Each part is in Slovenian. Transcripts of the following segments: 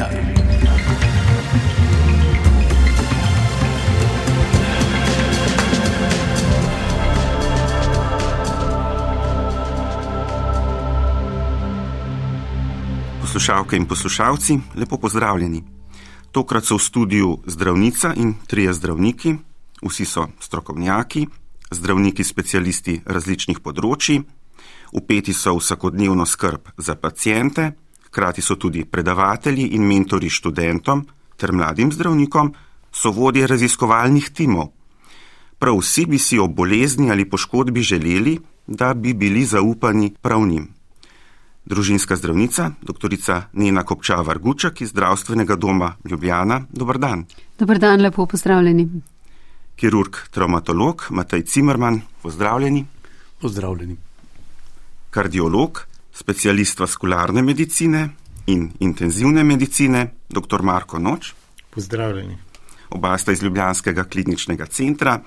Agenda. Poslušalke in poslušalci, lepo pozdravljeni. Tokrat so v studiu zdravnica in trije zdravniki, vsi so strokovnjaki, zdravniki specialisti različnih področji, upeti so vsakodnevno skrb za pacijente, hkrati so tudi predavatelji in mentori študentom ter mladim zdravnikom, so vodje raziskovalnih timov. Prav vsi bi si o bolezni ali poškodbi želeli, da bi bili zaupani prav njim. Družinska zdravnica, dr. Nena Kopčavar Gučak iz zdravstvenega doma Ljubljana. Dobr dan. Dobr dan, lepo pozdravljeni. Kirurg, traumatolog Matej Cimerman, pozdravljeni. Pozdravljeni. Kardiolog, specialist vaskularne medicine in intenzivne medicine, dr. Marko Noč. Pozdravljeni. Oba sta iz Ljubljanskega kliničnega centra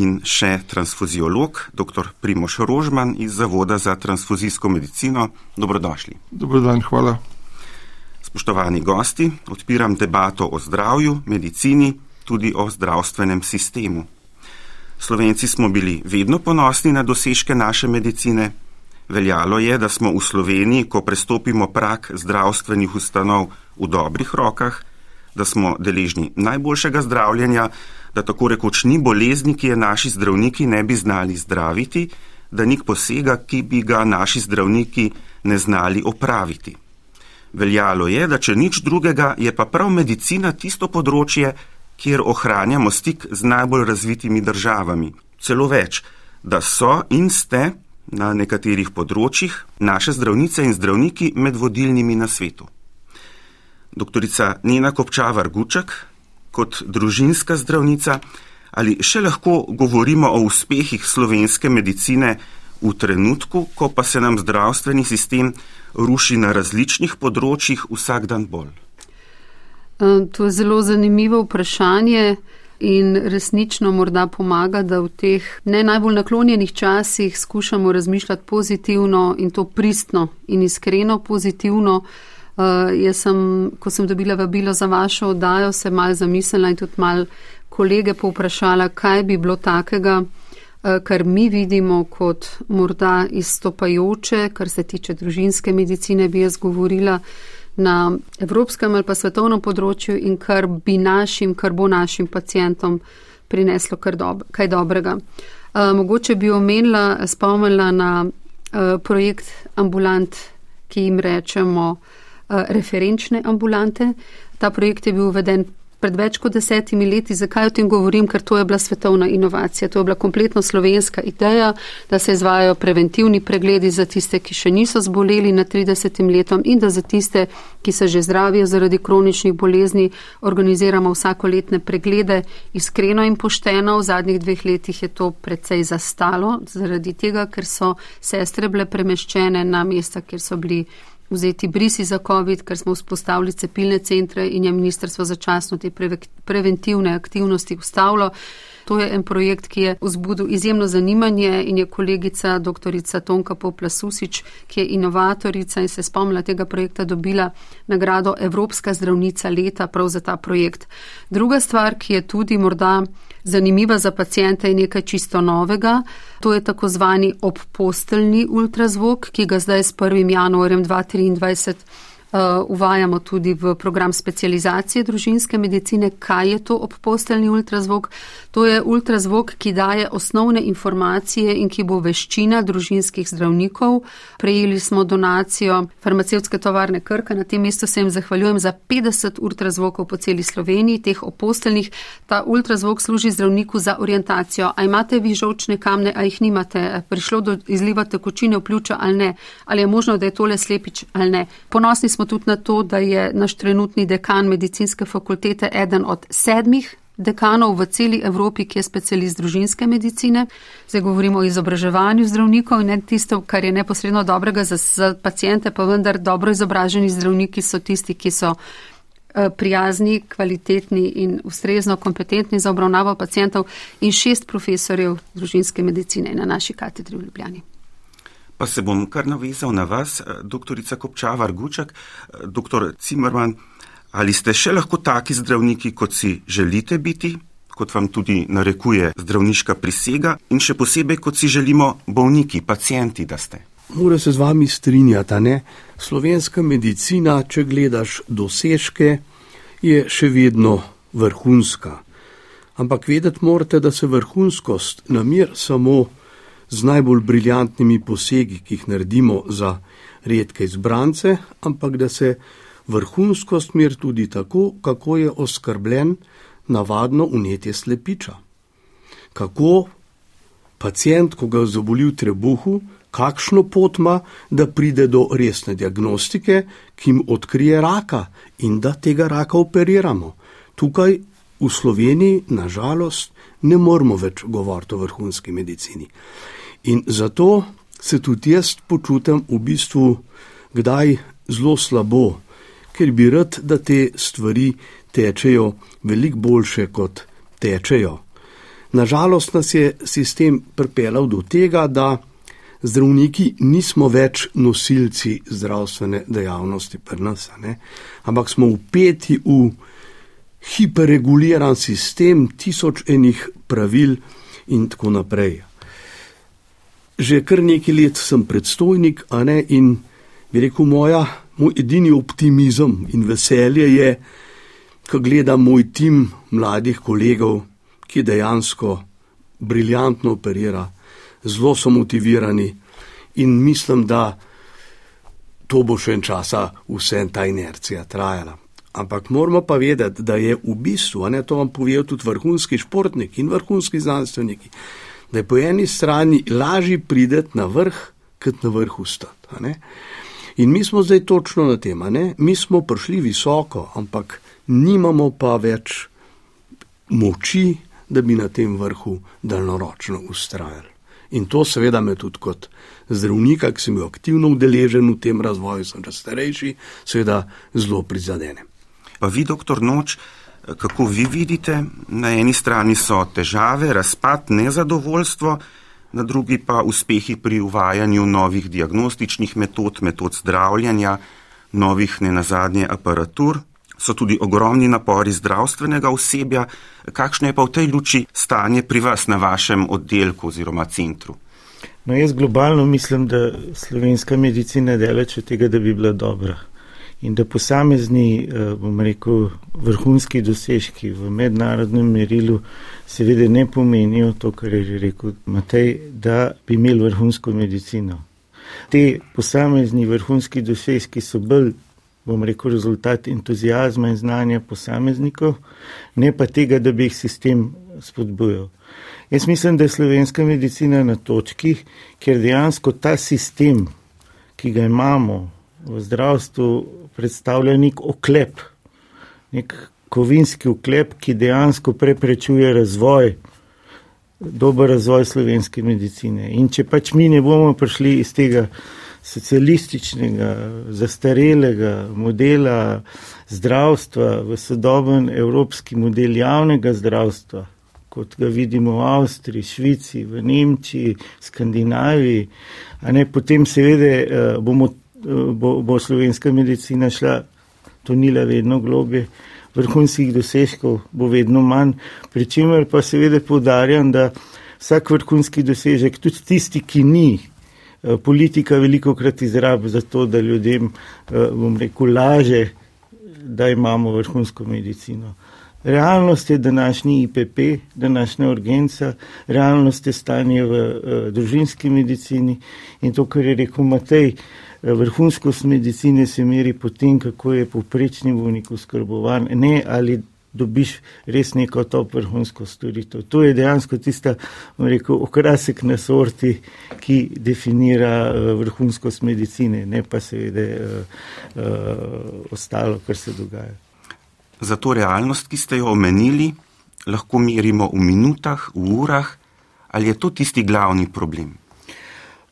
in še transfuziolog, dr. Primoš Rožman iz Zavoda za transfuzijsko medicino. Dobrodošli. Dobro dan, hvala. Spoštovani gosti, odpiram debato o zdravju, medicini, tudi o zdravstvenem sistemu. Slovenci smo bili vedno ponosni na dosežke naše medicine. Veljalo je, da smo v Sloveniji, ko prestopimo prak zdravstvenih ustanov, v dobrih rokah, da smo deležni najboljšega zdravljenja, da tako rekoč ni bolezni, ki je naši zdravniki ne bi znali zdraviti, da nik posega, ki bi ga naši zdravniki ne znali opraviti. Veljalo je, da če nič drugega, je pa prav medicina tisto področje, kjer ohranjamo stik z najbolj razvitimi državami. Celo več, da so in ste na nekaterih področjih naše zdravnice in zdravniki med vodilnimi na svetu. Doktorica Nena Kopčavar Gučak, kot družinska zdravnica, ali še lahko govorimo o uspehih slovenske medicine v trenutku, ko pa se nam zdravstveni sistem ruši na različnih področjih vsak dan bolj? E, to je zelo zanimivo vprašanje in resnično morda pomaga, da v teh ne najbolj naklonjenih časih skušamo razmišljati pozitivno in to pristno in iskreno pozitivno. Uh, jaz sem, ko sem dobila vabilo za vašo oddajo, se mal zamislila in tudi mal kolege povprašala, kaj bi bilo takega, uh, kar mi vidimo kot morda izstopajoče, kar se tiče družinske medicine, bi jaz govorila na evropskem ali pa svetovnem področju in kar bi našim, kar bo našim pacijentom prineslo dob kaj dobrega. Uh, mogoče bi omenila, spomnila na uh, projekt ambulant, ki jim rečemo, Eh, referenčne ambulante. Ta projekt je bil uveden pred več kot desetimi leti. Zakaj o tem govorim? Ker to je bila svetovna inovacija. To je bila kompletno slovenska ideja, da se izvajajo preventivni pregledi za tiste, ki še niso zboleli na 30 letom in da za tiste, ki se že zdravijo zaradi kroničnih bolezni, organiziramo vsakoletne preglede. Iskreno in pošteno, v zadnjih dveh letih je to precej zastalo, zaradi tega, ker so sestre bile premeščene na mesta, kjer so bili vzeti brisi za COVID, ker smo vzpostavili cepilne centre in je ministrstvo začasno te preventivne aktivnosti ustavilo. To je en projekt, ki je vzbudil izjemno zanimanje in je kolegica dr. Tonka Poplasusič, ki je inovatorica in se spomnila tega projekta, dobila nagrado Evropska zdravnica leta prav za ta projekt. Druga stvar, ki je tudi morda zanimiva za pacijente, je nekaj čisto novega. To je tako zvani obposteljni ultrazvok, ki ga zdaj s 1. januarjem 2023 uh, uvajamo tudi v program specializacije družinske medicine. Kaj je to obposteljni ultrazvok? To je ultrazvok, ki daje osnovne informacije in ki bo veščina družinskih zdravnikov. Prejeli smo donacijo farmacevtske tovarne Krka, na tem mestu se jim zahvaljujem za 50 ultrazvokov po celi Sloveniji, teh oposteljnih. Ta ultrazvok služi zdravniku za orientacijo. A imate vi žočne kamne, a jih nimate? Prišlo do izliva tekočine v pljuča ali ne? Ali je možno, da je tole slepič ali ne? Ponosni smo tudi na to, da je naš trenutni dekan medicinske fakultete eden od sedmih dekanov v celi Evropi, ki je specialist družinske medicine. Zdaj govorimo o izobraževanju zdravnikov in ne tisto, kar je neposredno dobrega za, za pacijente, pa vendar dobro izobraženi zdravniki so tisti, ki so eh, prijazni, kvalitetni in ustrezno kompetentni za obravnavo pacijentov in šest profesorjev družinske medicine na naši katedri v Ljubljani. Pa se bom kar navezal na vas, doktorica Kopčavar Gučak, doktor Cimerman. Ali ste še lahko taki zdravniki, kot si želite biti, kot vam tudi narekuje zdravniška prisega, in še posebej, kot si želimo bolniki, pacijenti, da ste? Mora se z vami strinjati, ne? Slovenska medicina, če gledaš dosežke, je še vedno vrhunska. Ampak vedeti morate, da se vrhunskost namir samo z najbolj briljantnimi posegi, ki jih naredimo za redke izbrance, ampak da se vrhunskost mir tudi tako, kako je oskrbljen navadno unetje slepiča. Kako pacijent, ko ga zaboli v trebuhu, kakšno pot ima, da pride do resne diagnostike, ki jim odkrije raka in da tega raka operiramo. Tukaj v Sloveniji, nažalost, ne moramo več govoriti o vrhunski medicini. In zato se tudi jaz počutim v bistvu kdaj zelo slabo, ker bi rad, da te stvari tečejo veliko boljše, kot tečejo. Nažalost nas je sistem pripeljal do tega, da zdravniki nismo več nosilci zdravstvene dejavnosti pri nas, ne? ampak smo upeti v hiperreguliran sistem, tisoč enih pravil in tako naprej. Že kar nekaj let sem predstojnik, a ne in bi rekel, moja, moj edini optimizem in veselje je, ko gledam moj tim mladih kolegov, ki dejansko briljantno operira, zelo so motivirani in mislim, da to bo še en časa vse ta inercija trajala. Ampak moramo pa vedeti, da je v bistvu, a ne to vam povejo tudi vrhunski športniki in vrhunski znanstveniki, da je po eni strani lažje prideti na vrh, kot na vrhu stati. In mi smo zdaj točno na tem, mi smo prišli visoko, ampak nimamo pa več moči, da bi na tem vrhu daljnoročno ustrajali. In to seveda me tudi kot zdravnika, ki sem bil aktivno udeležen v tem razvoju, sem že starejši, seveda zelo prizadene. Pa vi, doktor Noč, kako vi vidite, na eni strani so težave, razpad, nezadovoljstvo, na drugi pa uspehi pri uvajanju novih diagnostičnih metod, metod zdravljanja, novih nenazadnje aparatur, so tudi ogromni napori zdravstvenega osebja. Kakšno je pa v tej luči stanje pri vas na vašem oddelku oziroma centru? No, jaz globalno mislim, da slovenska medicina je daleč od tega, da bi bila dobra. In da posamezni, eh, bom rekel, vrhunski dosežki v mednarodnem merilu seveda ne pomenijo to, kar je že rekel Matej, da bi imeli vrhunsko medicino. Te posamezni vrhunski dosežki so bolj bom rekel, rezultat entuzijazma in znanja posameznikov, ne pa tega, da bi jih sistem spodbujal. Jaz mislim, da je slovenska medicina na točki, ker dejansko ta sistem, ki ga imamo v zdravstvu, predstavlja nek oklep, nek kovinski oklep, ki dejansko preprečuje razvoj, dober razvoj slovenske medicine. In če pač mi ne bomo prišli iz tega, socialističnega, zastarelega modela zdravstva v sodoben evropski model javnega zdravstva, kot ga vidimo v Avstriji, Švici, v Nemčiji, Skandinaviji, a ne potem seveda eh, bomo, bo, bo slovenska medicina šla tonila vedno globje. Vrhunskih dosežkov bo vedno manj, pri čemer pa seveda poudarjam, da vsak vrhunski dosežek, tudi tisti, ki ni Eh, politika veliko krat izrabi za to, da ljudem, eh, bom rekel, laže, da imamo vrhunsko medicino. Realnost je današnji IPP, današnja urgenca, realnost je stanje v uh, družinski medicini in to, kar je rekel Matej, vrhunskost medicine se meri po tem, kako je povprečni bolnik oskrbovan, ne ali dobiš res neko top vrhunsko storitev. To je dejansko tista, rekel, okrasek na sorti, ki definira uh, vrhunskost medicine, ne pa seveda uh, ostalo, kar se dogaja. Za to realnost, ki ste jo omenili, lahko merimo v minutah, v urah, ali je to tisti glavni problem?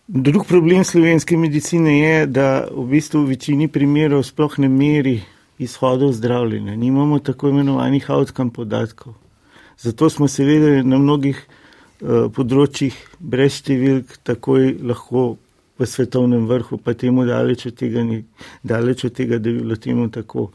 Drug problem slovenske medicine je, da v bistvu v večini primerov sploh ne meri izhodov zdravljenja, nimamo tako imenovanih outcome podatkov. Zato smo seveda na mnogih uh, področjih brez številk takoj lahko v svetovnem vrhu, pa temu daleč od tega, ni, daleč od tega da bi bilo temu tako.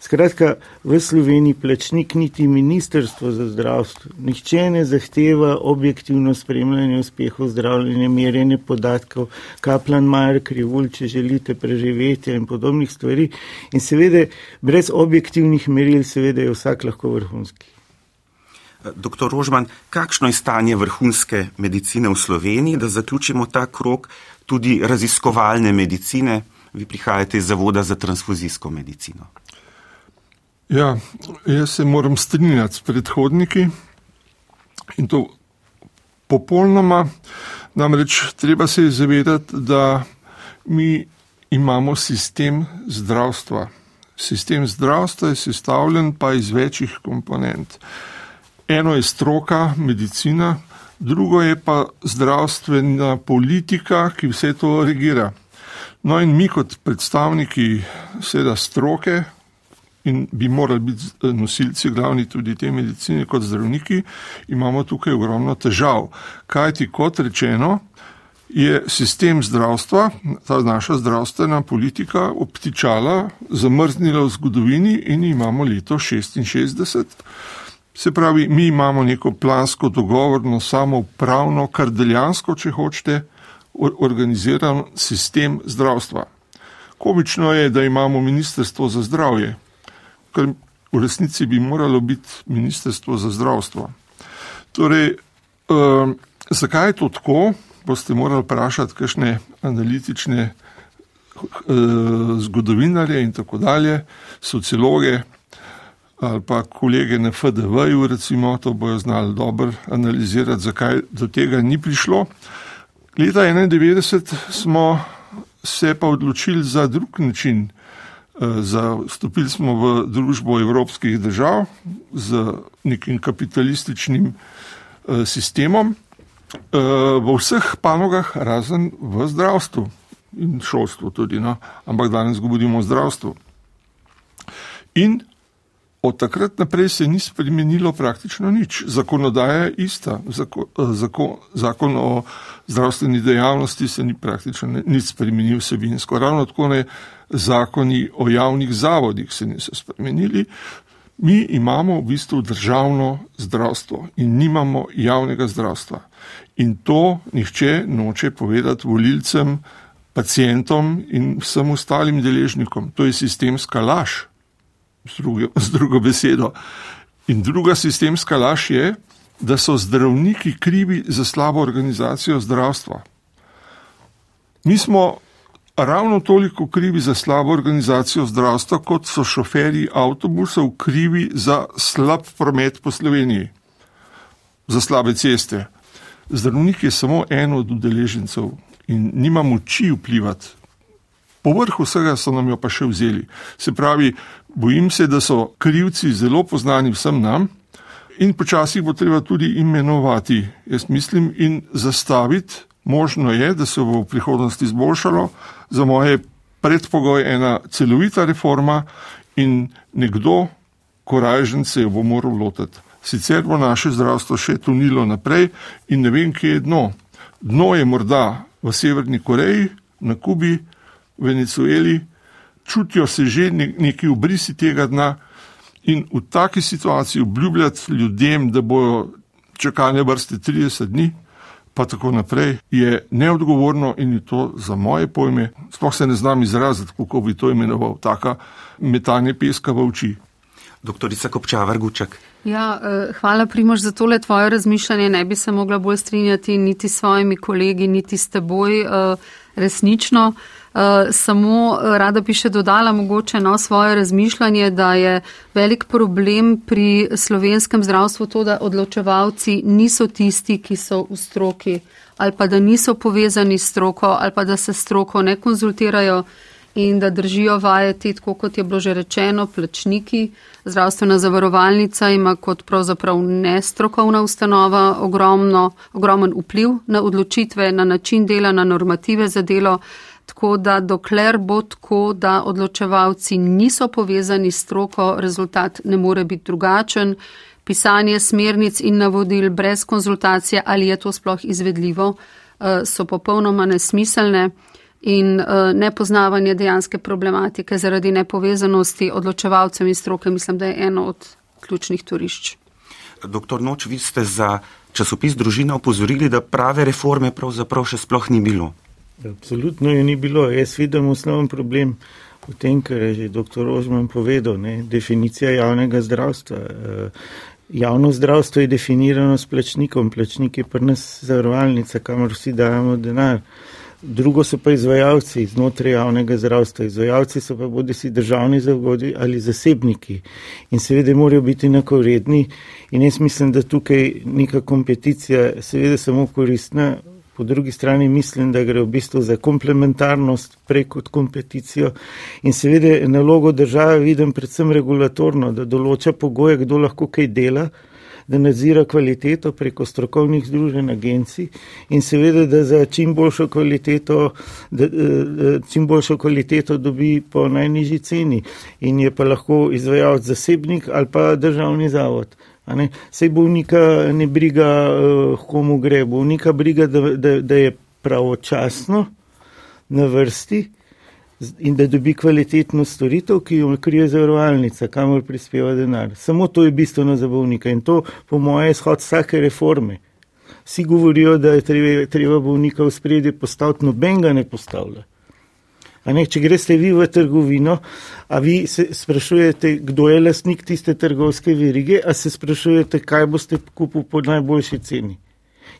Skratka, v Sloveniji plačnik niti ministrstvo za zdravstvo, nihče ne zahteva objektivno spremljanje uspehov zdravljenja, merjenje podatkov, kaplan Majer, krivul, če želite preživeti in podobnih stvari. In seveda, brez objektivnih meril, seveda je vsak lahko vrhunski. Doktor Rožman, kakšno je stanje vrhunske medicine v Sloveniji, da zaključimo ta krok tudi raziskovalne medicine? Vi prihajate iz Zavoda za transfuzijsko medicino. Ja, jaz se moram strinjati s predhodniki in to popolnoma. Namreč treba se je zavedati, da mi imamo sistem zdravstva. Sistem zdravstva je sestavljen pa iz večjih komponent. Eno je stroka, medicina, drugo je pa zdravstvena politika, ki vse to regira. No in mi kot predstavniki seveda stroke in bi morali biti nosilci glavni tudi te medicine kot zdravniki, imamo tukaj ogromno težav. Kaj ti kot rečeno, je sistem zdravstva, ta naša zdravstvena politika obtičala, zamrznila v zgodovini in imamo leto 66. Se pravi, mi imamo neko plansko, dogovorno, samoupravno, kar deljansko, če hočete, organiziran sistem zdravstva. Komično je, da imamo Ministrstvo za zdravje, kar v resnici bi moralo biti Ministrstvo za zdravstvo. Torej, eh, zakaj je to tako, boste morali vprašati kakšne analitične eh, zgodovinarje in tako dalje, sociologe ali pa kolege na FDV-ju, recimo, to bojo znali dobro analizirati, zakaj do tega ni prišlo. Leta 1991 smo se pa odločili za drug način. Eh, Stopili smo v družbo evropskih držav z nekim kapitalističnim eh, sistemom eh, v vseh panogah, razen v zdravstvu in šolstvu tudi, no? ampak danes govorimo o zdravstvu. In Od takrat naprej se ni spremenilo praktično nič. Zakonodaja je ista. Zakon, eh, zakon, zakon o zdravstveni dejavnosti se ni praktično nič spremenil vsebinsko. Ravno tako ne zakoni o javnih zavodih se niso spremenili. Mi imamo v bistvu državno zdravstvo in nimamo javnega zdravstva. In to nihče noče povedati volilcem, pacijentom in vsem ostalim deležnikom. To je sistemska laž z drugo, z drugo besedo. In druga sistemska laž je, da so zdravniki krivi za slabo organizacijo zdravstva. Mi smo ravno toliko krivi za slabo organizacijo zdravstva, kot so šoferji avtobusov krivi za slab promet po Sloveniji, za slabe ceste. Zdravnik je samo eno od udeležencev in nima moči vplivati. Povrh vsega so nam jo pa še vzeli. Se pravi, Bojim se, da so krivci zelo poznani vsem nam in počasi bo treba tudi imenovati, jaz mislim, in zastaviti. Možno je, da se bo v prihodnosti izboljšalo, za moje predpogoj ena celovita reforma in nekdo, korajžen se jo bo moral lotiti. Sicer bo naše zdravstvo še tunilo naprej in ne vem, kje je dno. Dno je morda v Severni Koreji, na Kubi, Venezueli, čutijo se že neki obrisi tega dna in v taki situaciji obljubljati ljudem, da bojo čakalne vrste 30 dni, pa tako naprej, je neodgovorno in je to za moje pojme, sploh se ne znam izraziti, kako bi to imenoval, taka metanje peska v oči. Doktorica Kopčavar Gučak. Ja, eh, hvala Primož za tole tvoje razmišljanje. Ne bi se mogla bolj strinjati niti s svojimi kolegi, niti s teboj. Eh, resnično. Uh, samo uh, rada bi še dodala mogoče na no, svoje razmišljanje, da je velik problem pri slovenskem zdravstvu to, da odločevalci niso tisti, ki so v stroki ali pa da niso povezani s stroko ali pa da se stroko ne konzultirajo in da držijo vajeti, tako kot je bilo že rečeno, plačniki. Zdravstvena zavarovalnica ima kot pravzaprav nestrokovna ustanova ogromno, ogromen vpliv na odločitve, na način dela, na normative za delo. Tako da dokler bo tako, da odločevalci niso povezani s stroko, rezultat ne more biti drugačen. pisanje smernic in navodil brez konzultacije, ali je to sploh izvedljivo, eh, so popolnoma nesmiselne in nepoznavanje dejanske problematike zaradi nepovezanosti odločevalcev in stroke, mislim, da je eno od ključnih turišč. Doktor Noč, vi ste za časopis družina opozorili, da prave reforme pravzaprav še sploh ni bilo. Absolutno je ni bilo. Jaz vidim osnoven problem v tem, kar je že dr. Ožman povedal, ne? definicija javnega zdravstva. Eh, javno zdravstvo je definirano s plačnikom, plačnik je pri nas zavarovalnica, kamor vsi dajemo denar. Drugo so pa izvajalci znotraj javnega zdravstva. Izvajalci so pa bodi si državni zavodi ali zasebniki in seveda morajo biti enakovredni in jaz mislim, da tukaj neka kompeticija seveda samo koristna po drugi strani mislim, da gre v bistvu za komplementarnost preko kompeticijo in seveda nalogo države vidim predvsem regulatorno, da določa pogoje, kdo lahko kaj dela, da nadzira kvaliteto preko strokovnih združenj agencij in seveda, da za čim boljšo kvaliteto, da, da, čim boljšo kvaliteto dobi po najnižji ceni in je pa lahko izvajalec zasebnik ali pa državni zavod. Sej bolnika ne briga, uh, komu gre, bolnika briga, da, da, da je pravočasno na vrsti in da dobi kvalitetno storitev, ki jo krije zavarovalnica, kamor prispeva denar. Samo to je bistveno za bolnika in to, po moje, je shod vsake reforme. Vsi govorijo, da je treba, treba bolnika v spredje postaviti, noben ga ne postavlja. Ne, če greste vi v trgovino, a vi se sprašujete, kdo je lastnik tiste trgovske verige, a se sprašujete, kaj boste kupili po najboljši ceni.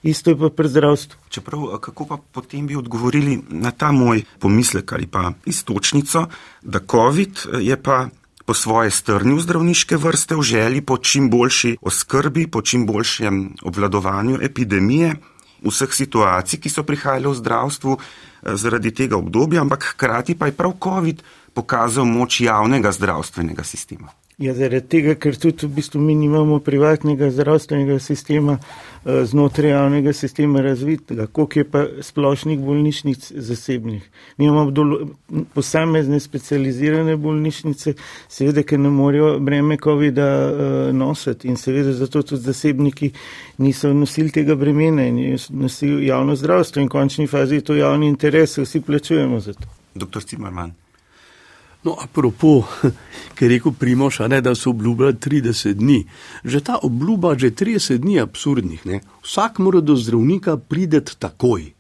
Isto je pa pri zdravstvu. Čeprav, kako pa potem bi odgovorili na ta moj pomislek ali pa istočnico, da COVID je pa po svoje strnil zdravniške vrste v želji po čim boljši oskrbi, po čim boljšem obvladovanju epidemije, vseh situacij, ki so prihajale v zdravstvu, zaradi tega obdobja, ampak hkrati pa je prav COVID pokazal moč javnega zdravstvenega sistema. Ja, zaradi tega, ker tudi v bistvu mi nimamo privatnega zdravstvenega sistema eh, znotraj javnega sistema razvitega, koliko je pa splošnih bolnišnic zasebnih. Mi imamo posamezne specializirane bolnišnice, seveda, ker ne morejo breme COVID-a uh, nositi in seveda zato tudi zasebniki niso nosili tega bremena in nosili javno zdravstvo in v končni fazi je to javni interes, vsi plačujemo za to. Doktor Cimerman. No, apropo, ker je rekel Primoš, ne, da so obljubljali 30 dni. Že ta obljuba, že 30 dni je absurdnih. Ne. Vsak mora do zdravnika prideti takoj.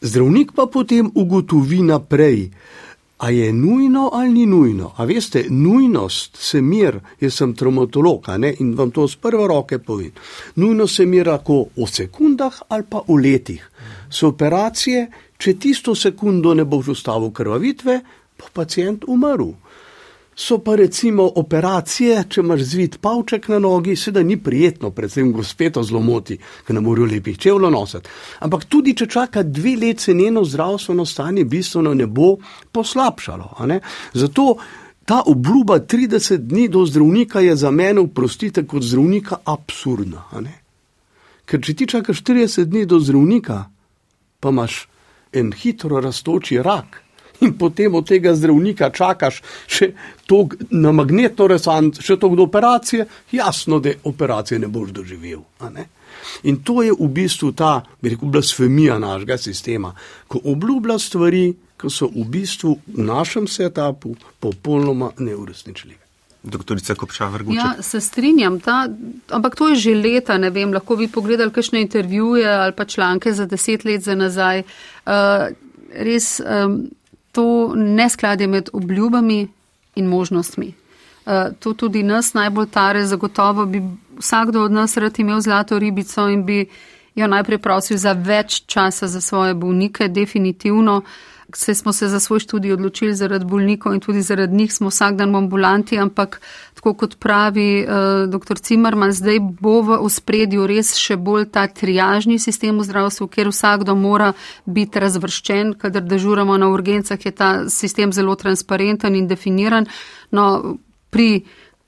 Zdravnik pa potem ugotovi naprej, a je nujno ali ni nujno. A veste, nujnost se mir, jaz sem traumatolog ne, in vam to z prve roke povem. Nujno se mir lahko v sekundah ali pa v letih. So operacije, če tisto sekundo ne boš ustavil krvavitve, pa pacijent umrl. So pa recimo operacije, če imaš zvit pavček na nogi, seveda ni prijetno, predvsem gospeto zlomoti, ker ne morajo lepih čevlo nositi. Ampak tudi, če čaka dve let, se njeno zdravstveno stanje bistveno ne bo poslabšalo. Zato ta obljuba 30 dni do zdravnika je za mene, oprostite, kot zdravnika absurdna. Ker če ti čakaš 30 dni do zdravnika, pa imaš en hitro raztoči rak in potem od tega zdravnika čakaš še to na magnetno resonanco, še to do operacije, jasno, da operacije ne boš doživel. Ne? In to je v bistvu ta, bi rekel, blasfemija našega sistema, ko obljublja stvari, ki so v bistvu v našem setupu popolnoma neuresničljive. Doktorica Kopšavar, ja, se strinjam, ta, ampak to je že leta, ne vem, lahko bi pogledali kakšne intervjuje ali pa članke za deset let za nazaj. Uh, res, um, to neskladje med obljubami in možnostmi. Eh, to tudi nas najbolj tare, zagotovo bi vsakdo od nas rad imel zlato ribico in bi jo najprej prosil za več časa za svoje bolnike, definitivno se smo se za svoj študij odločili zaradi bolnikov in tudi zaradi njih smo vsak dan v ambulanti, ampak tako kot pravi uh, eh, dr. Cimerman, zdaj bo v ospredju res še bolj ta triažni sistem v zdravstvu, kjer vsakdo mora biti razvrščen, kadar dežuramo na urgencah, je ta sistem zelo transparenten in definiran. No, pri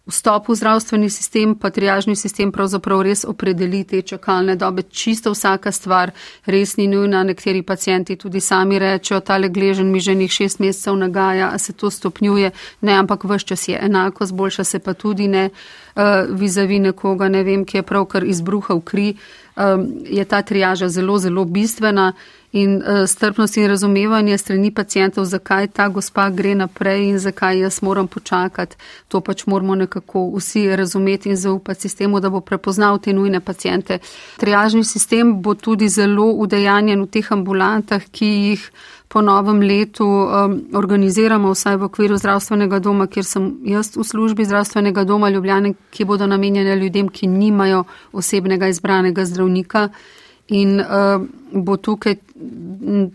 vstop v zdravstveni sistem, pa triažni sistem pravzaprav res opredeli te čakalne dobe. Čisto vsaka stvar res ni nujna. Nekateri pacijenti tudi sami rečejo, tale gležen mi že njih šest mesecev nagaja, a se to stopnjuje. Ne, ampak vse čas je enako, zboljša se pa tudi ne uh, vizavi nekoga, ne vem, ki je pravkar izbruhal kri. Um, je ta triaža zelo, zelo bistvena in uh, strpnost in razumevanje strani pacijentov, zakaj ta gospa gre naprej in zakaj jaz moram počakati. To pač moramo nekako vsi razumeti in zaupati sistemu, da bo prepoznal te nujne pacijente. Triažni sistem bo tudi zelo udejanjen v teh ambulantah, ki jih po novem letu um, organiziramo vsaj v okviru zdravstvenega doma, kjer sem jaz v službi zdravstvenega doma Ljubljane, ki bodo namenjene ljudem, ki nimajo osebnega izbranega zdravnika in uh, bo tukaj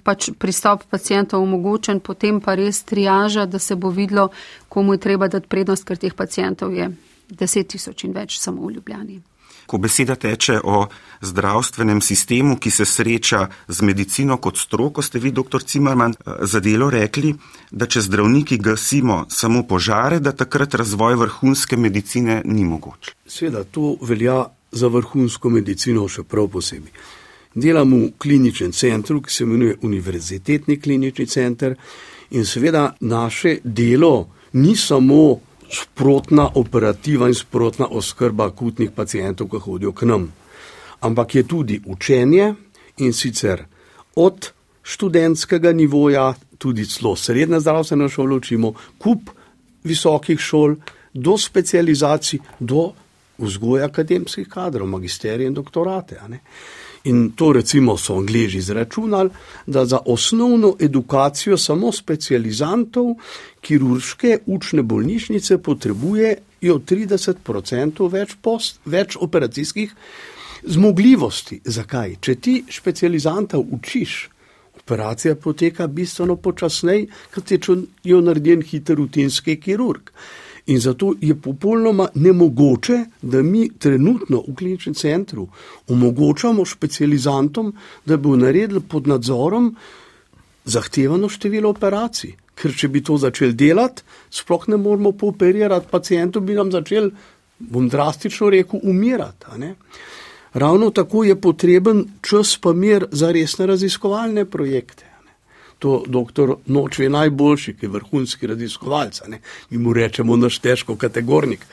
pač pristop pacijentov omogočen, potem pa res triaža, da se bo videlo, komu je treba dati prednost, ker teh pacijentov je deset tisoč in več samo v Ljubljani. Ko beseda teče o zdravstvenem sistemu, ki se sreča z medicino kot stroko, ste vi, dr. Cimerman, za delo rekli, da če zdravniki gasimo samo požare, da takrat razvoj vrhunske medicine ni mogoč. Sveda, to velja za vrhunsko medicino še prav posebej. Delam v kliničnem centru, ki se imenuje Univerzitetni klinični center in seveda naše delo ni samo sprotna operativa in sprotna oskrba akutnih pacijentov, ki hodijo k nam, ampak je tudi učenje in sicer od študentskega nivoja, tudi celo srednje zdravstveno šolo učimo, kup visokih šol, do specializacij, do vzgoja akademskih kadrov, magisterije in doktorate. In to recimo so angliži izračunali, da za osnovno edukacijo samo specializantov kirurške učne bolnišnice potrebujejo 30% več, post, več operacijskih zmogljivosti. Zakaj? Če ti specializanta učiš, operacija poteka bistveno počasneje, kot je jo naredi hiter rutinski kirurg. In zato je popolnoma nemogoče, da mi trenutno v kliničnem centru omogočamo specializantom, da bi naredili pod nadzorom zahtevano število operacij. Ker če bi to začeli delati, sploh ne moramo pooperirati pacijentov, bi nam začeli, bom drastično rekel, umirati. Ravno tako je potreben čas pa mir za resne raziskovalne projekte to doktor Noč je najboljši, ki je vrhunski raziskovalec, mi mu rečemo naš težko kategornik.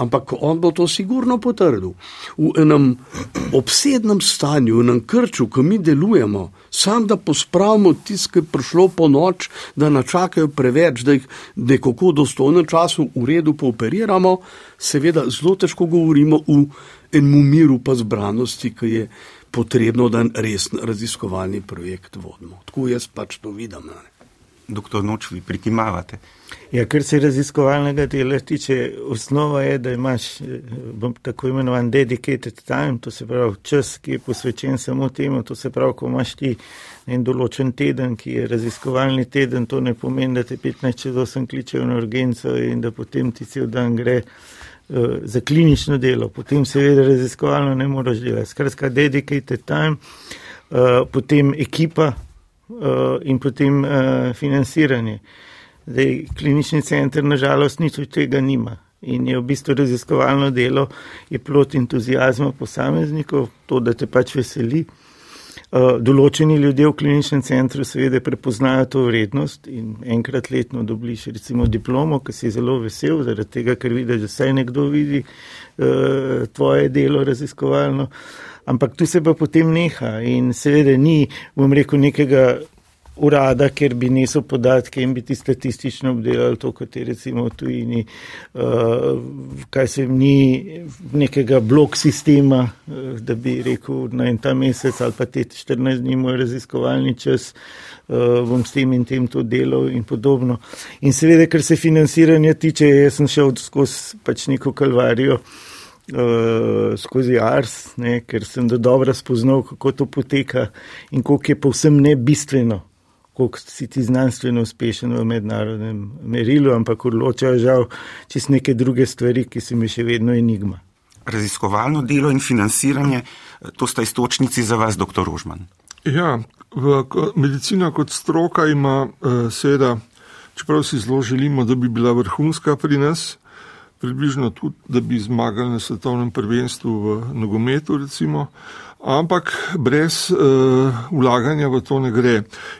Ampak on bo to sigurno potrdil. V enem obsednem stanju, v enem krču, ko mi delujemo, sam da pospravimo tiste, ki prišlo po noč, da načakajo preveč, da jih nekako dostojno času v redu pooperiramo, seveda zelo težko govorimo v enem miru pa zbranosti, ki je potrebno, da resen raziskovalni projekt vodimo. Tako jaz pač to vidim. Ne. Doktor Noč, vi prikimavate. Ja, kar se raziskovalnega dela tiče, osnova je, da imaš tako imenovan dedicated time, to se pravi čas, ki je posvečen samo temu, to se pravi, ko imaš ti en določen teden, ki je raziskovalni teden, to ne pomeni, da te 15 čez 8 kličejo na urgenco in da potem ti cel dan gre. Eh, za klinično delo, potem seveda raziskovalno ne moreš delati. Skratka, dedicated time, uh, potem ekipa uh, in potem uh, financiranje. Zdaj, klinični center nažalost nič od tega nima in je v bistvu raziskovalno delo, je plot entuzijazma posameznikov, to, da te pač veseli. Eh, določeni ljudje v kliničnem centru seveda prepoznajo to vrednost in enkrat letno dobiš recimo diplomo, ki si zelo vesel, zaradi tega, ker vidiš, da vsaj nekdo vidi uh, tvoje delo raziskovalno. Ampak tu se pa potem neha in seveda ni, bom rekel, nekega urada, ker bi nesel podatke in bi ti statistično obdelali to, kot je recimo tujini, uh, kaj se ni nekega blok sistema, uh, da bi rekel na en ta mesec ali pa te 14 dni moj raziskovalni čas, uh, bom s tem in tem to delal in podobno. In seveda, ker se financiranja tiče, jaz sem šel skozi pač neko kalvarijo. Uh, skozi Ars, ne, ker sem do dobro spoznal, kako to poteka in koliko je povsem nebistveno, koliko si ti znanstveno uspešen v mednarodnem merilu, ampak odločajo žal čez neke druge stvari, ki so mi še vedno enigma. Raziskovalno delo in financiranje, to sta istočnici za vas, dr. Rožman. Ja, v, medicina kot stroka ima uh, seveda, čeprav si zelo želimo, da bi bila vrhunska pri nas, približno tudi, da bi zmagali na svetovnem prvenstvu v nogometu, recimo, ampak brez uh, vlaganja v to ne gre.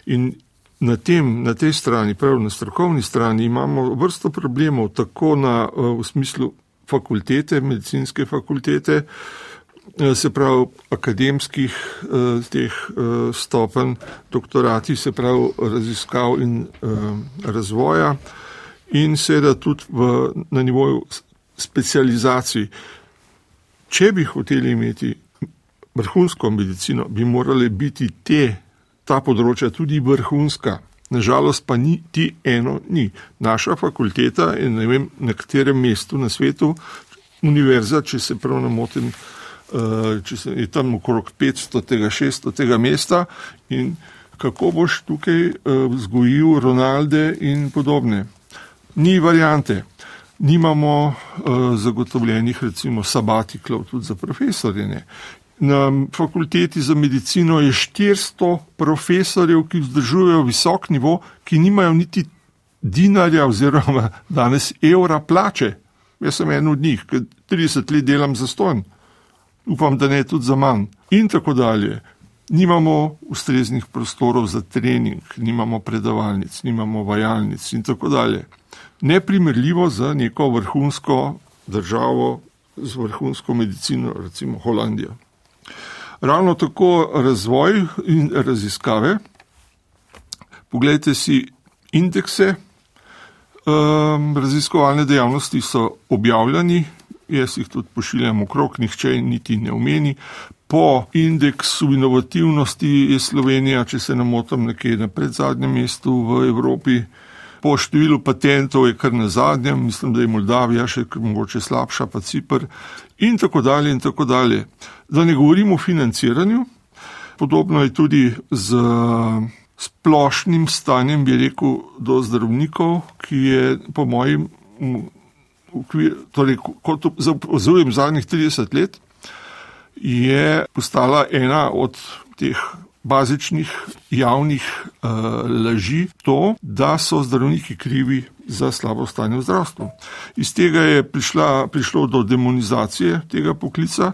In na, tem, na tej strani, prav na strokovni strani, imamo vrsto problemov, tako na, uh, v smislu fakultete, medicinske fakultete, uh, se pravi akademskih uh, teh stopenj, doktorati, se pravi raziskav in razvoja in seveda tudi v, na nivoju specializacij. Če bi hoteli imeti vrhunsko medicino, bi morale biti te, ta področja tudi vrhunska. Nažalost pa ni ti eno, ni. Naša fakulteta je ne vem, na katerem mestu na svetu, univerza, če se prav ne motim, eh, če se je tam okrog 500 tega, 600 tega mesta in kako boš tukaj eh, vzgojil Ronalde in podobne ni variante. Nimamo uh, zagotovljenih, recimo, sabatiklov tudi za profesorje. Na fakulteti za medicino je 400 profesorjev, ki vzdržujejo visok nivo, ki nimajo niti dinarja oziroma danes evra plače. Jaz sem en od njih, ki 30 let delam za ston. Upam, da ne tudi za manj. In tako dalje. Nimamo ustreznih prostorov za trening, nimamo predavalnic, nimamo vajalnic in tako dalje neprimerljivo z neko vrhunsko državo, z vrhunsko medicino, recimo Holandijo. Ravno tako razvoj in raziskave. Poglejte si indekse. Um, raziskovalne dejavnosti so objavljeni, jaz jih tudi pošiljam okrog, nihče niti ne omeni. Po indeksu inovativnosti je Slovenija, če se ne motim, nekje na predzadnjem mestu v Evropi po številu patentov je kar na zadnjem, mislim, da je Moldavija še mogoče slabša, pa Cipr in tako dalje in tako dalje. Da ne govorimo o financiranju, podobno je tudi z splošnim stanjem, bi rekel, do zdravnikov, ki je po mojem, torej, kot opazujem zadnjih 30 let, je postala ena od teh bazičnih javnih uh, laži to, da so zdravniki krivi za slabo stanje v zdravstvu. Iz tega je prišla, prišlo do demonizacije tega poklica,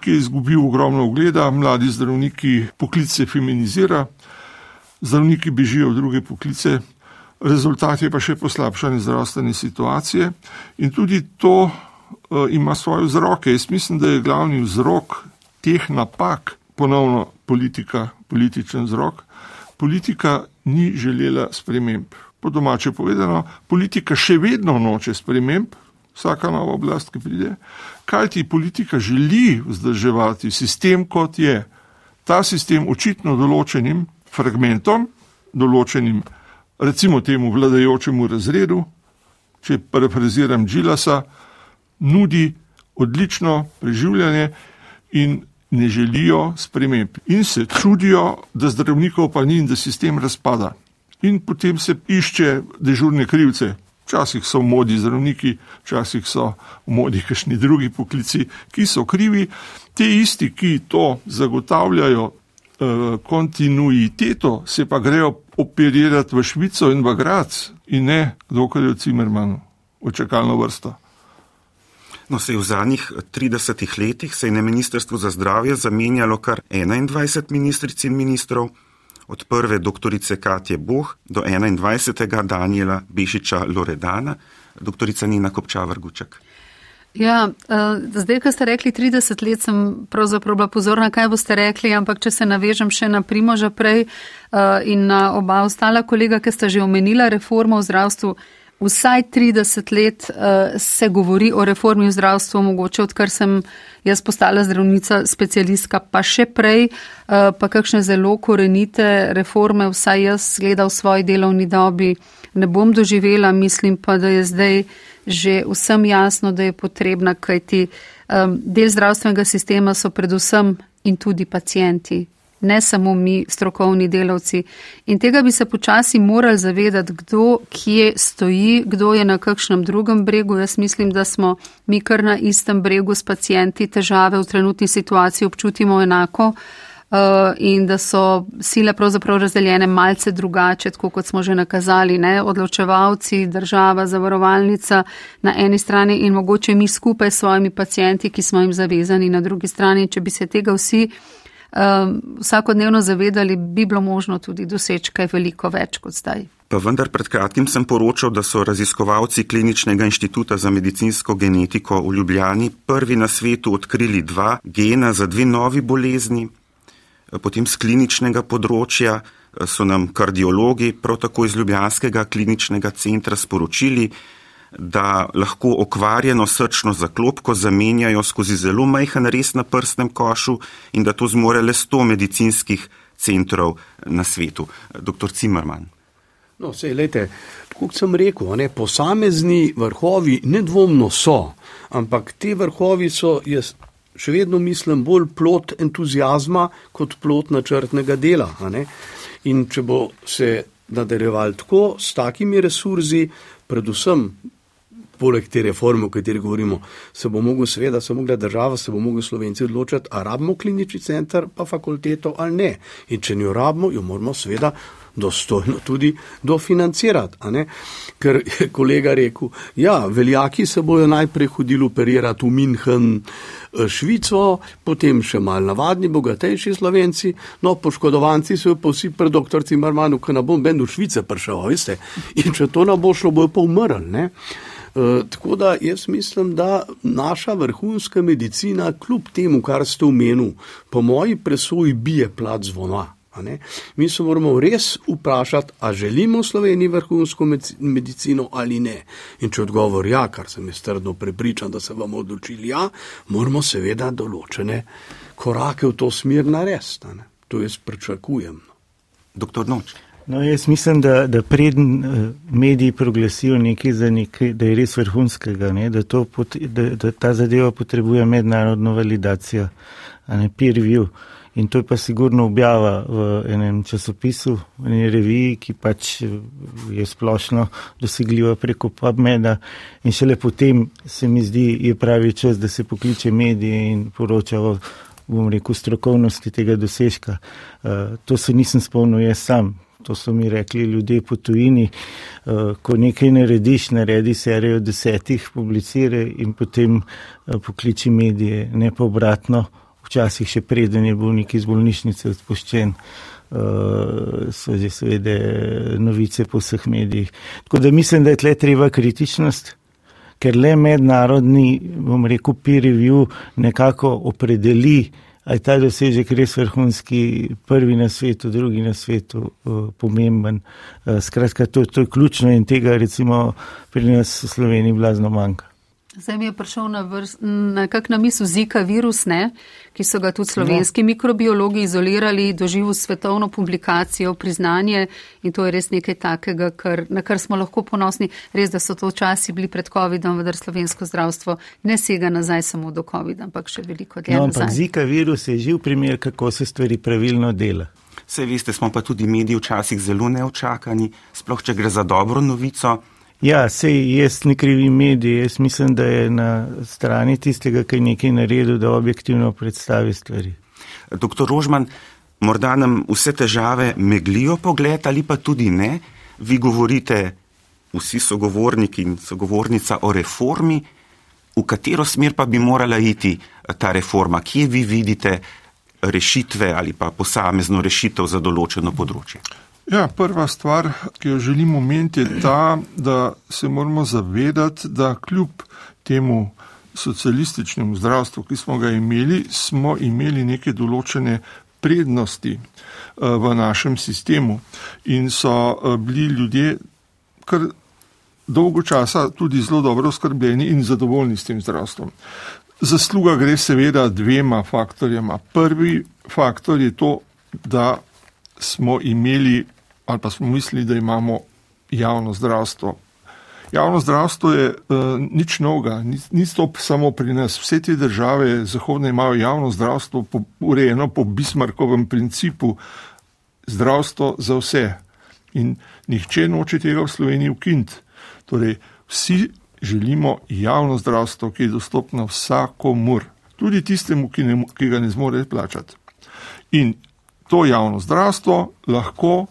ki je izgubil ogromno ugleda, mladi zdravniki poklice feminizira, zdravniki bežijo v druge poklice, rezultat je pa še poslabšanje zdravstvene situacije in tudi to uh, ima svoje vzroke. Jaz mislim, da je glavni vzrok teh napak ponovno politika, političen vzrok. Politika ni želela sprememb. Po domače povedano, politika še vedno noče sprememb, vsaka nova oblast, ki pride, kaj ti politika želi vzdrževati sistem, kot je ta sistem očitno določenim fragmentom, določenim recimo temu vladajočemu razredu, če parafraziram Džilasa, nudi odlično preživljanje in ne želijo sprememb in se čudijo, da zdravnikov pa ni in da sistem razpada. In potem se išče dežurne krivce. Včasih so v modi zdravniki, včasih so v modi kakšni drugi poklici, ki so krivi. Te isti, ki to zagotavljajo eh, kontinuiteto, se pa grejo operirati v Švico in v Grac in ne dokaj v Cimermanu, v čakalno vrsto. No, se je v zadnjih 30 letih se je na Ministrstvu za zdravje zamenjalo kar 21 ministric in ministrov, od prve doktorice Katje Boh do 21. Daniela Bešiča Loredana, doktorica Nina Kopčavar-Guček. Ja, uh, zdaj, ko ste rekli 30 let, sem pravzaprav bila pozorna, kaj boste rekli, ampak če se navežem še na Primoža prej uh, in na oba ostala kolega, ki sta že omenila reformo v zdravstvu, vsaj 30 let uh, se govori o reformi v zdravstvu, mogoče odkar sem jaz postala zdravnica, specialistka, pa še prej, uh, pa kakšne zelo korenite reforme, vsaj jaz gleda v svoji delovni dobi, ne bom doživela, mislim pa, da je zdaj že vsem jasno, da je potrebna, kajti um, del zdravstvenega sistema so predvsem in tudi pacijenti, ne samo mi, strokovni delavci. In tega bi se počasi morali zavedati, kdo kje stoji, kdo je na kakšnem drugem bregu. Jaz mislim, da smo mi kar na istem bregu s pacijenti, težave v trenutni situaciji občutimo enako. in da so sile pravzaprav razdeljene malce drugače, tako kot smo že nakazali, ne? odločevalci, država, zavarovalnica na eni strani in mogoče mi skupaj s svojimi pacijenti, ki smo jim zavezani na drugi strani. Če bi se tega vsi um, vsakodnevno zavedali, bi bilo možno tudi doseči kaj veliko več kot zdaj. Pa vendar pred kratkim sem poročal, da so raziskovalci Kliničnega inštituta za medicinsko genetiko v Ljubljani prvi na svetu odkrili dva gena za dve novi bolezni. Potem z kliničnega področja so nam kardiologi, prav tako iz Ljubljanskega kliničnega centra, sporočili, da lahko okvarjeno srčno zaklopko zamenjajo skozi zelo majhen res na prstnem košu in da to zmore le 100 medicinskih centrov na svetu. Dr. Zimmerman. No, sej, lejte, kot sem rekel, ne, posamezni vrhovi nedvomno so, ampak te vrhovi so, jaz še vedno mislim, bolj plot entuzijazma kot plot načrtnega dela. In če bo se nadaljeval tako, s takimi resurzi, predvsem poleg te reforme, o kateri govorimo, se bo mogel, seveda, se bo mogla država, se bo mogel slovenci odločiti, a rabimo klinični center, pa fakulteto ali ne. In če jo rabimo, jo moramo seveda dostojno tudi dofinancirati. Ker je kolega rekel, ja, veljaki se bojo najprej hodili operirati v München, eh, Švico, potem še mal navadni, bogatejši slovenci, no, poškodovanci so pa vsi pred dr. Cimarmanu, ki na bom ben v Švice prišel, veste. In če to ne bo šlo, bojo pa umrli. Eh, tako da jaz mislim, da naša vrhunska medicina, kljub temu, kar ste omenili, po moji presoji bije plat zvona. Mi se moramo res vprašati, a želimo Sloveniji vrhunsko medicino ali ne. In če odgovor ja, kar sem jaz trdno prepričan, da se bomo odločili ja, moramo seveda določene korake v to smer narediti. To jaz pričakujem. Doktor Noč. No, jaz mislim, da, da preden eh, mediji proglasijo nekaj za nekaj, da je res vrhunskega, ne, da, pot, da, da ta zadeva potrebuje mednarodno validacijo, a ne peer review. In to je pa sigurno objava v enem časopisu, v eni reviji, ki pač eh, je splošno dosegljiva preko PubMeda. In šele potem se mi zdi, je pravi čas, da se pokliče medije in poroča o, bom rekel, strokovnosti tega dosežka. Uh, to se nisem spomnil jaz sam to so mi rekli ljudje po tujini, uh, ko nekaj narediš, naredi serijo desetih, publicire in potem uh, pokliči medije, ne pa obratno, včasih še preden je bolnik iz bolnišnice odpuščen. Uh, so že seveda novice po vseh medijih. Tako da mislim, da je tle treba kritičnost, ker le mednarodni, bom rekel, peer review nekako opredeli uh, je ta dosežek res vrhunski, prvi na svetu, drugi na svetu, uh, pomemben. Uh, skratka, to, to je ključno in tega recimo pri nas v Sloveniji blazno manjka. Zdaj mi je prišel na, na kak na misel Zika virus, ne, ki so ga tudi slovenski no. mikrobiologi izolirali, doživel svetovno publikacijo, priznanje in to je res nekaj takega, kar, na kar smo lahko ponosni. Res, da so to časi bili pred COVID-om, vendar slovensko zdravstvo ne sega nazaj samo do COVID-a, ampak še veliko dlje. No, ampak Zika virus je živ primer, kako se stvari pravilno dela. Vse veste, smo pa tudi mediji včasih zelo neočakani, sploh če gre za dobro novico. Ja, sej jaz ne krivim medije, jaz mislim, da je na strani tistega, ki je nekaj naredil, da objektivno predstavi stvari. Doktor Rožman, morda nam vse težave meglijo pogled ali pa tudi ne. Vi govorite, vsi sogovorniki in sogovornica o reformi, v katero smer pa bi morala iti ta reforma, kje vi vidite rešitve ali pa posamezno rešitev za določeno področje. Ja, prva stvar, ki jo želim omeniti, je ta, da se moramo zavedati, da kljub temu socialističnemu zdravstvu, ki smo ga imeli, smo imeli neke določene prednosti eh, v našem sistemu in so eh, bili ljudje kar dolgo časa tudi zelo dobro skrbljeni in zadovoljni s tem zdravstvom. Zasluga gre seveda dvema faktorjema. Prvi faktor je to, da smo imeli ali pa smo mislili, da imamo javno zdravstvo. Javno zdravstvo je uh, nič novega, ni, ni to samo pri nas. Vse te države zahodne imajo javno zdravstvo po, urejeno po Bismarckovem principu zdravstvo za vse. In nihče noče tega v Sloveniji ukinti. Torej, vsi želimo javno zdravstvo, ki je dostopno vsakomur, tudi tistemu, ki, ne, ki ga ne zmore plačati. In to javno zdravstvo lahko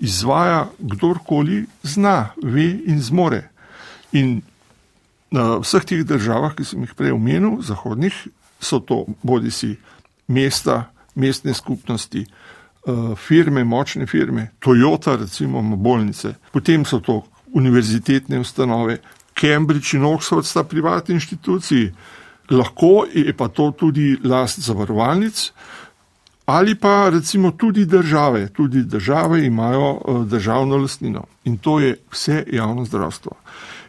izvaja kdorkoli zna, ve in zmore. In na vseh teh državah, ki sem jih prej omenil, zahodnih, so to bodi si mesta, mestne skupnosti, eh, firme, močne firme, Toyota, recimo bolnice, potem so to univerzitetne ustanove, Cambridge in Oxford sta privatni inštituciji, lahko je pa to tudi last zavarovalnic. Ali pa recimo tudi države, tudi države imajo eh, državno lastnino in to je vse javno zdravstvo.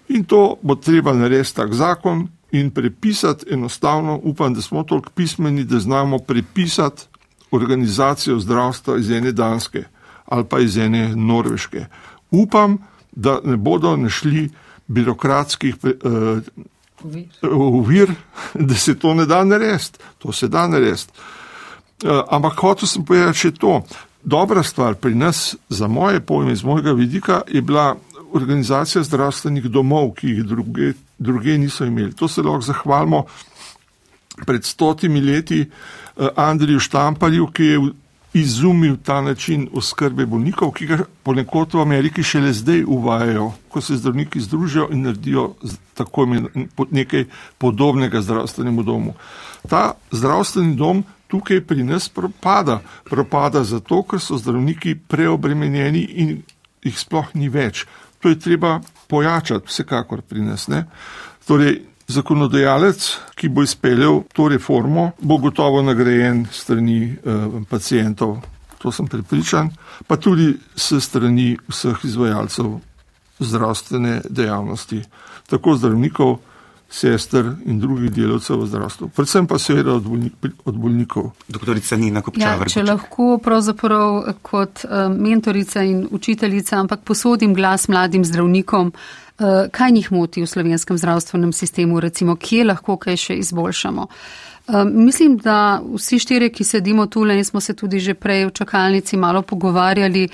In to bo treba narediti tak zakon in prepisati enostavno, upam, da smo toliko pismeni, da znamo prepisati organizacijo zdravstva iz ene danske ali pa iz ene norveške. Upam, da ne bodo našli birokratskih uvir, uh, da se to ne da narediti. To se da narediti. Uh, ampak hotel sem povedati še to. Dobra stvar pri nas, za moje pojme, iz mojega vidika, je bila organizacija zdravstvenih domov, ki jih druge, druge niso imeli. To se lahko zahvalimo pred stotimi leti uh, Andriju Štamparju, ki je izumil ta način oskrbe bolnikov, ki ga ponekod v Ameriki šele zdaj uvajajo, ko se zdravniki združijo in naredijo tako nekaj podobnega zdravstvenemu domu. Ta zdravstveni dom tukaj pri nas propada. Propada zato, ker so zdravniki preobremenjeni in jih sploh ni več. To je treba pojačati, vsekakor pri nas. Ne? Torej, Zakonodajalec, ki bo izpeljal to reformo, bo gotovo nagrajen strani eh, pacijentov, to sem pripričan, pa tudi s strani vseh izvajalcev zdravstvene dejavnosti, tako zdravnikov, sester in drugih delavcev v zdravstvu, predvsem pa seveda od, bolnik, od bolnikov. Doktorica Nina Kopčavar. Ja, če lahko pravzaprav kot eh, mentorica in učiteljica, ampak posodim glas mladim zdravnikom, Eh, kaj njih moti v slovenskem zdravstvenem sistemu, recimo, kje lahko kaj še izboljšamo. Eh, mislim, da vsi štiri, ki sedimo tule in smo se tudi že prej v čakalnici malo pogovarjali, eh,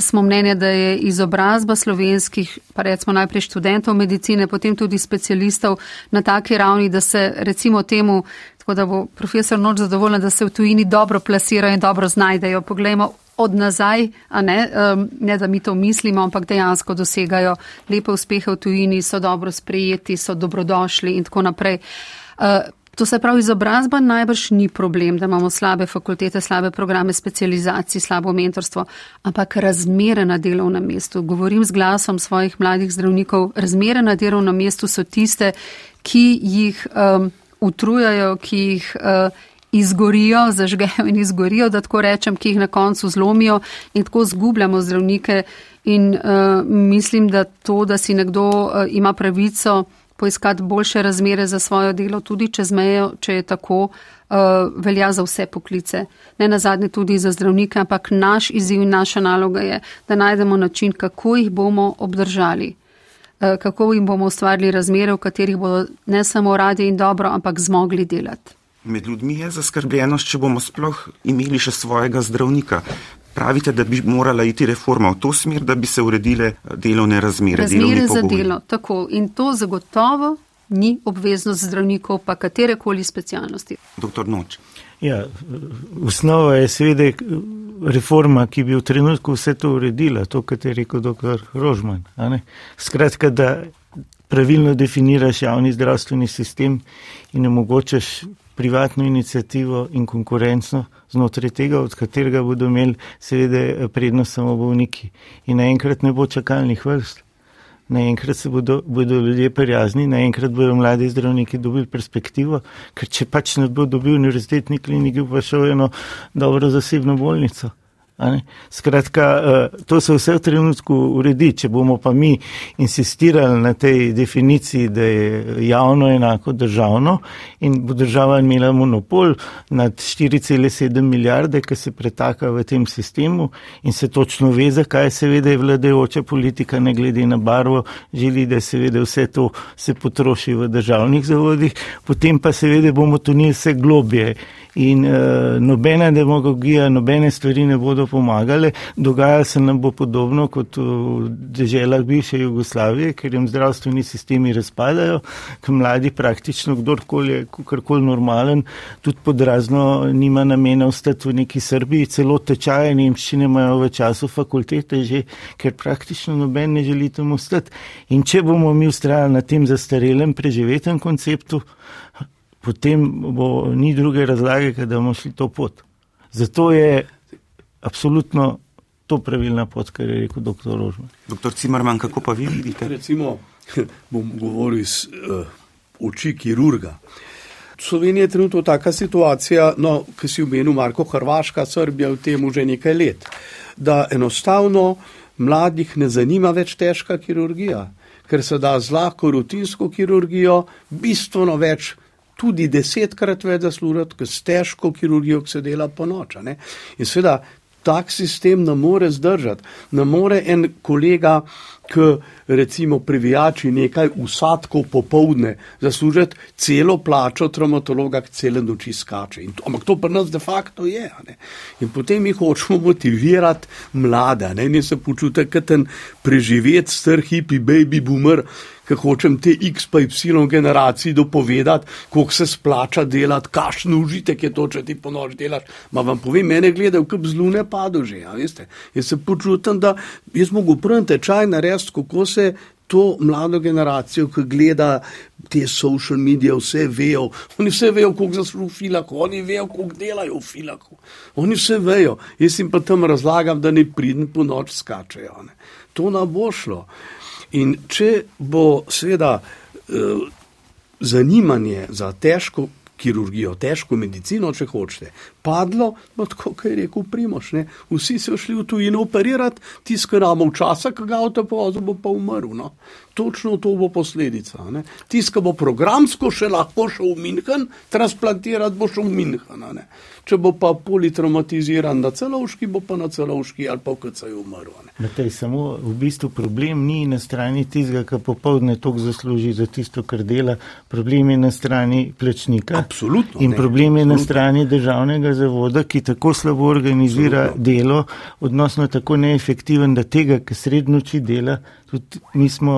smo mnenja, da je izobrazba slovenskih, pa recimo najprej študentov medicine, potem tudi specialistov na taki ravni, da se recimo temu, tako da bo profesor Noč zadovoljen, da se v tujini dobro plasirajo in dobro znajdejo. Poglejmo od nazaj, ne, um, ne da mi to mislimo, ampak dejansko dosegajo lepe uspehe v tujini, so dobro sprejeti, so dobrodošli in tako naprej. To se pravi, izobrazba najbrž ni problem, da imamo slabe fakultete, slabe programe specializacij, slabo mentorstvo, ampak razmere na delovnem mestu. Govorim z glasom svojih mladih zdravnikov, razmere na delovnem mestu so tiste, ki jih um, utrujajo, ki jih. Uh, izgorijo, zažgejo in izgorijo, da tako rečem, ki jih na koncu zlomijo in tako zgubljamo zdravnike. In uh, mislim, da to, da si nekdo uh, ima pravico poiskati boljše razmere za svojo delo, tudi čez mejo, če je tako, uh, velja za vse poklice. Ne na zadnje tudi za zdravnike, ampak naš izziv in naša naloga je, da najdemo način, kako jih bomo obdržali. Kako jim bomo ustvarili razmere, v katerih bodo ne samo radi in dobro, ampak zmogli delati. Med ljudmi je zaskrbljenost, če bomo sploh imeli še svojega zdravnika. Pravite, da bi morala iti reforma v to smer, da bi se uredile delovne razmere. Razmere za delo, tako. In to zagotovo ni obveznost zdravnikov, pa katerekoli specialnosti. Doktor Noč. Ja, osnova je seveda reforma, ki bi v trenutku vse to uredila, to, kar je rekel doktor Rožman. Skratka, da pravilno definiraš javni zdravstveni sistem in omogočaš privatno inicijativo in konkurenčno znotraj tega, od katerega bodo imeli seveda prednost samo bolniki. In naenkrat ne bo čakalnih vrst. Naenkrat se bodo, bodo ljudje prijazni, naenkrat bodo mladi zdravniki dobili perspektivo, ker če pač ne bo dobil univerzitetni kliniki, pa šel eno dobro zasebno bolnico. Skratka, eh, to se vse v trenutku uredi. Če bomo pa mi insistirali na tej definiciji, da je javno enako državno in bo država imela monopol nad 4,7 milijarde, ki se pretaka v tem sistemu in se točno ve, zakaj seveda je vladajoča politika, ne glede na barvo, želi, da seveda vse to se potroši v državnih zavodih, potem pa seveda bomo tunili vse globje in uh, nobena demagogija, nobene stvari ne bodo pa pomagale. Dogajalo se nam bo podobno kot v deželah bivše Jugoslavije, ker jim zdravstveni sistemi razpadajo, ker mladi praktično kdorkoli je kakorkoli normalen, tudi pod razno nima namena ostati v neki Srbiji, celo tečaje nemščine imajo v času fakultete že, ker praktično noben ne želi tam ostati. In če bomo mi ustrajali na tem zastarelem preživetem konceptu, potem bo ni druge razlage, da bomo šli to pot. Zato je absolutno to pravilna pot, kar je rekel dr. Rožman. Doktor Cimerman, kako pa vi vidite? Recimo, bom govoril iz uh, oči kirurga. V Sloveniji je trenutno taka situacija, no, ki si omenil Marko Hrvaška, Srbija v tem že nekaj let, da enostavno mladih ne zanima več težka kirurgija, ker se da z lahko rutinsko kirurgijo bistveno več tudi desetkrat več zaslužiti, kot s težko kirurgijo, ki se dela po noč. In seveda, tak sistem ne more zdržati. Ne more en kolega, ki recimo privijači nekaj usadkov popovdne, zaslužiti celo plačo traumatologa, ki cele noči skače. To, ampak to pri nas de facto je. In potem mi hočemo motivirati mlade, ne, ne se počutiti, kot ten preživet star hipi baby boomer, ki hočem te X pa Y generaciji dopovedati, koliko se splača delati, kakšen užitek je to, če ti po noč delaš. Ma vam povem, mene gledajo, kot zlune padu že, ja, veste. Jaz se počutim, da jaz mogu prvi tečaj narediti, kako se to mlado generacijo, ki gleda te social medije, vse vejo. Oni vse vejo, koliko zaslužijo v filaku, oni vejo, koliko delajo v filaku. Oni vse vejo. Jaz jim pa tam razlagam, da ne pridem po noč skačejo. Ne. To nam bo šlo. In če bo seveda eh, zanimanje za težko kirurgijo, težko medicino, če hočete, padlo, no tako, kot je rekel Primoš, ne? vsi so šli v tujino operirati, tiskaramo v časa, ki ga avto povozil, bo pa umrl. No? Točno to bo posledica. Tiska bo programsko še lahko šel v Minhen, transplantirati bo šel v Minhen. Če bo pa politraumatiziran na celovški, bo pa na celovški ali pa v KC-ju umrl. Tej, samo v bistvu problem ni na strani tistega, ki popovdne tok zasluži za tisto, kar dela. Problem je na strani plačnika. Absolutno. In ne, problem je absolutno. na strani državnega zavoda, ki tako slabo organizira delo, odnosno tako neefektiven, da tega, ki srednoči dela, tudi mi smo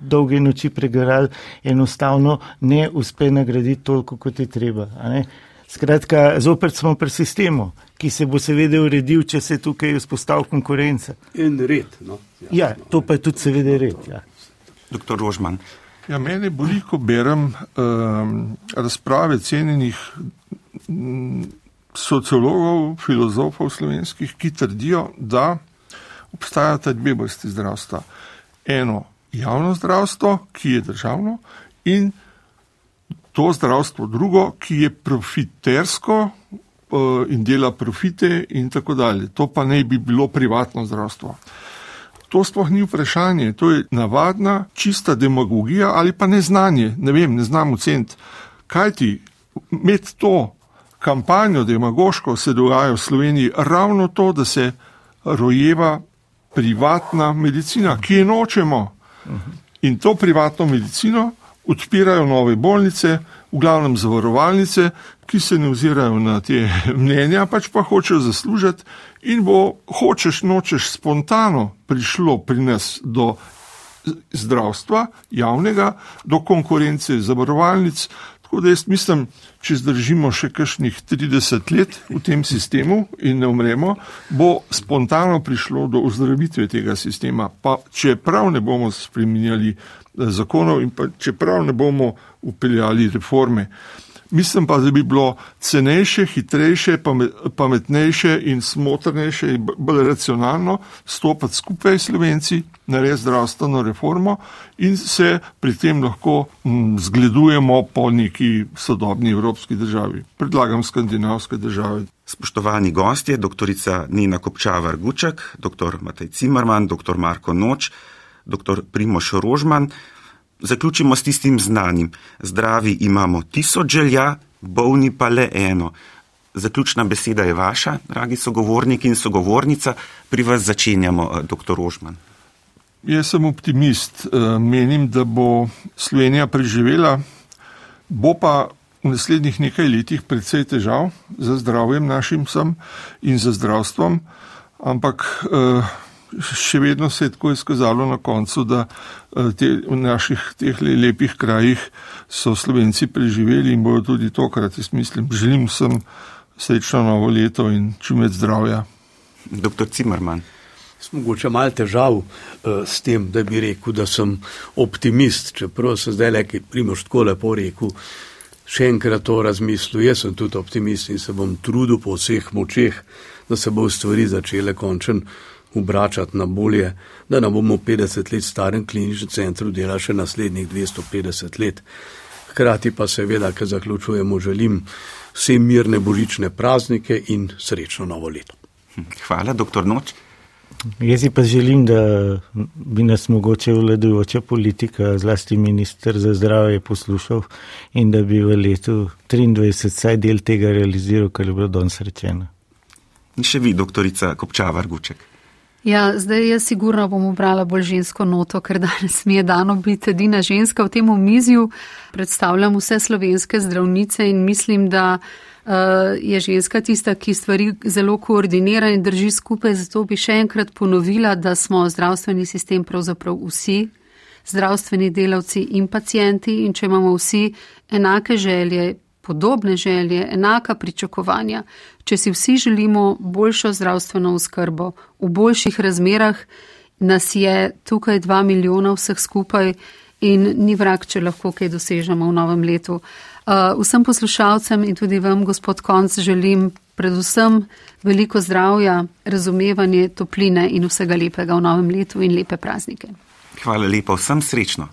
dolge noči pregarali, enostavno ne uspe nagraditi toliko, kot je treba. Skratka, zopet smo pri sistemu, ki se bo seveda uredil, če se tukaj vzpostavi konkurenca. In red. No. Ja, ja, to pa je tudi seveda red. Ja. Doktor Rožman. Ja, mene boli, ko berem um, razprave cenjenih sociologov, filozofov slovenskih, ki trdijo, da obstajata dve vrsti zdravstva. Eno javno zdravstvo, ki je državno, in to zdravstvo drugo, ki je profitersko uh, in dela profite in tako dalje. To pa ne bi bilo privatno zdravstvo. To sploh ni vprašanje, to je navadna, čista demagogija ali pa neznanje. Ne vem, ne znam oceniti. Kaj ti med to kampanjo demagoško se dogaja v Sloveniji ravno to, da se rojeva privatna medicina, ki je nočemo. In to privatno medicino odpirajo nove bolnice, v glavnem zavarovalnice, ki se ne ozirajo na te mnenja, pač pa hočejo zaslužiti in bo hočeš, nočeš spontano prišlo pri nas do zdravstva javnega, do konkurence zavarovalnic. Tako da jaz mislim, če zdržimo še kakšnih 30 let v tem sistemu in ne umremo, bo spontano prišlo do ozdravitve tega sistema. Pa čeprav ne bomo spremenjali zakonov in čeprav ne bomo upeljali reforme. Mislim pa, da bi bilo cenejše, hitrejše, pametnejše in smotrnejše in bolj racionalno stopiti skupaj s Slovenci, narediti zdravstveno reformo in se pri tem lahko zgledujemo po neki sodobni evropski državi. Predlagam skandinavske države. Spoštovani gostje, doktorica Nina Kopčavar Gučak, dr. Matej Cimerman, dr. Marko Noč dr. Primoš Rožman. Zaključimo s tistim znanim. Zdravi imamo tisoč želja, bolni pa le eno. Zaključna beseda je vaša, dragi sogovorniki in sogovornica. Pri vas začenjamo, eh, dr. Rožman. Jaz sem optimist. Eh, menim, da bo Slovenija preživela, bo pa v naslednjih nekaj letih predvsej težav za zdravjem našim vsem in za zdravstvom. ampak še vedno se je tako izkazalo na koncu, da te, v naših teh lepih krajih so Slovenci preživeli in bodo tudi tokrat, jaz mislim, želim vsem srečno novo leto in čim več zdravja. Doktor Cimerman. Mogoče malo težav uh, s tem, da bi rekel, da sem optimist, čeprav sem zdaj le, primoš tako lepo rekel, še enkrat to razmislil. Jaz sem tudi optimist in se bom trudil po vseh močeh, da se bo stvari začele končen obračati na bolje, da ne bomo v 50 let starem kliničnem centru delali še naslednjih 250 let. Hkrati pa seveda, ker zaključujemo, želim vsem mirne božične praznike in srečno novo leto. Hvala, doktor Noč. Jaz si pa želim, da bi nas mogoče vladajoča politika, zlasti minister za zdravje, poslušal in da bi v letu 23 vsaj del tega realiziral, kar je bilo danes rečeno. In še vi, doktorica Kopčava Rguček. Ja, zdaj jaz sigurno bom obrala bolj žensko noto, ker danes mi je dano biti edina ženska v tem omizju. Predstavljam vse slovenske zdravnice in mislim, da uh, je ženska tista, ki stvari zelo koordinira in drži skupaj. Zato bi še enkrat ponovila, da smo zdravstveni sistem pravzaprav vsi, zdravstveni delavci in pacijenti in če imamo vsi enake želje, podobne želje, enaka pričakovanja, če si vsi želimo boljšo zdravstveno oskrbo v boljših razmerah, nas je tukaj dva milijona vseh skupaj in ni vrak, če lahko kaj dosežemo v novem letu. Uh, vsem poslušalcem in tudi vam, gospod Konc, želim predvsem veliko zdravja, razumevanje, topline in vsega lepega v novem letu in lepe praznike. Hvala lepa, vsem srečno.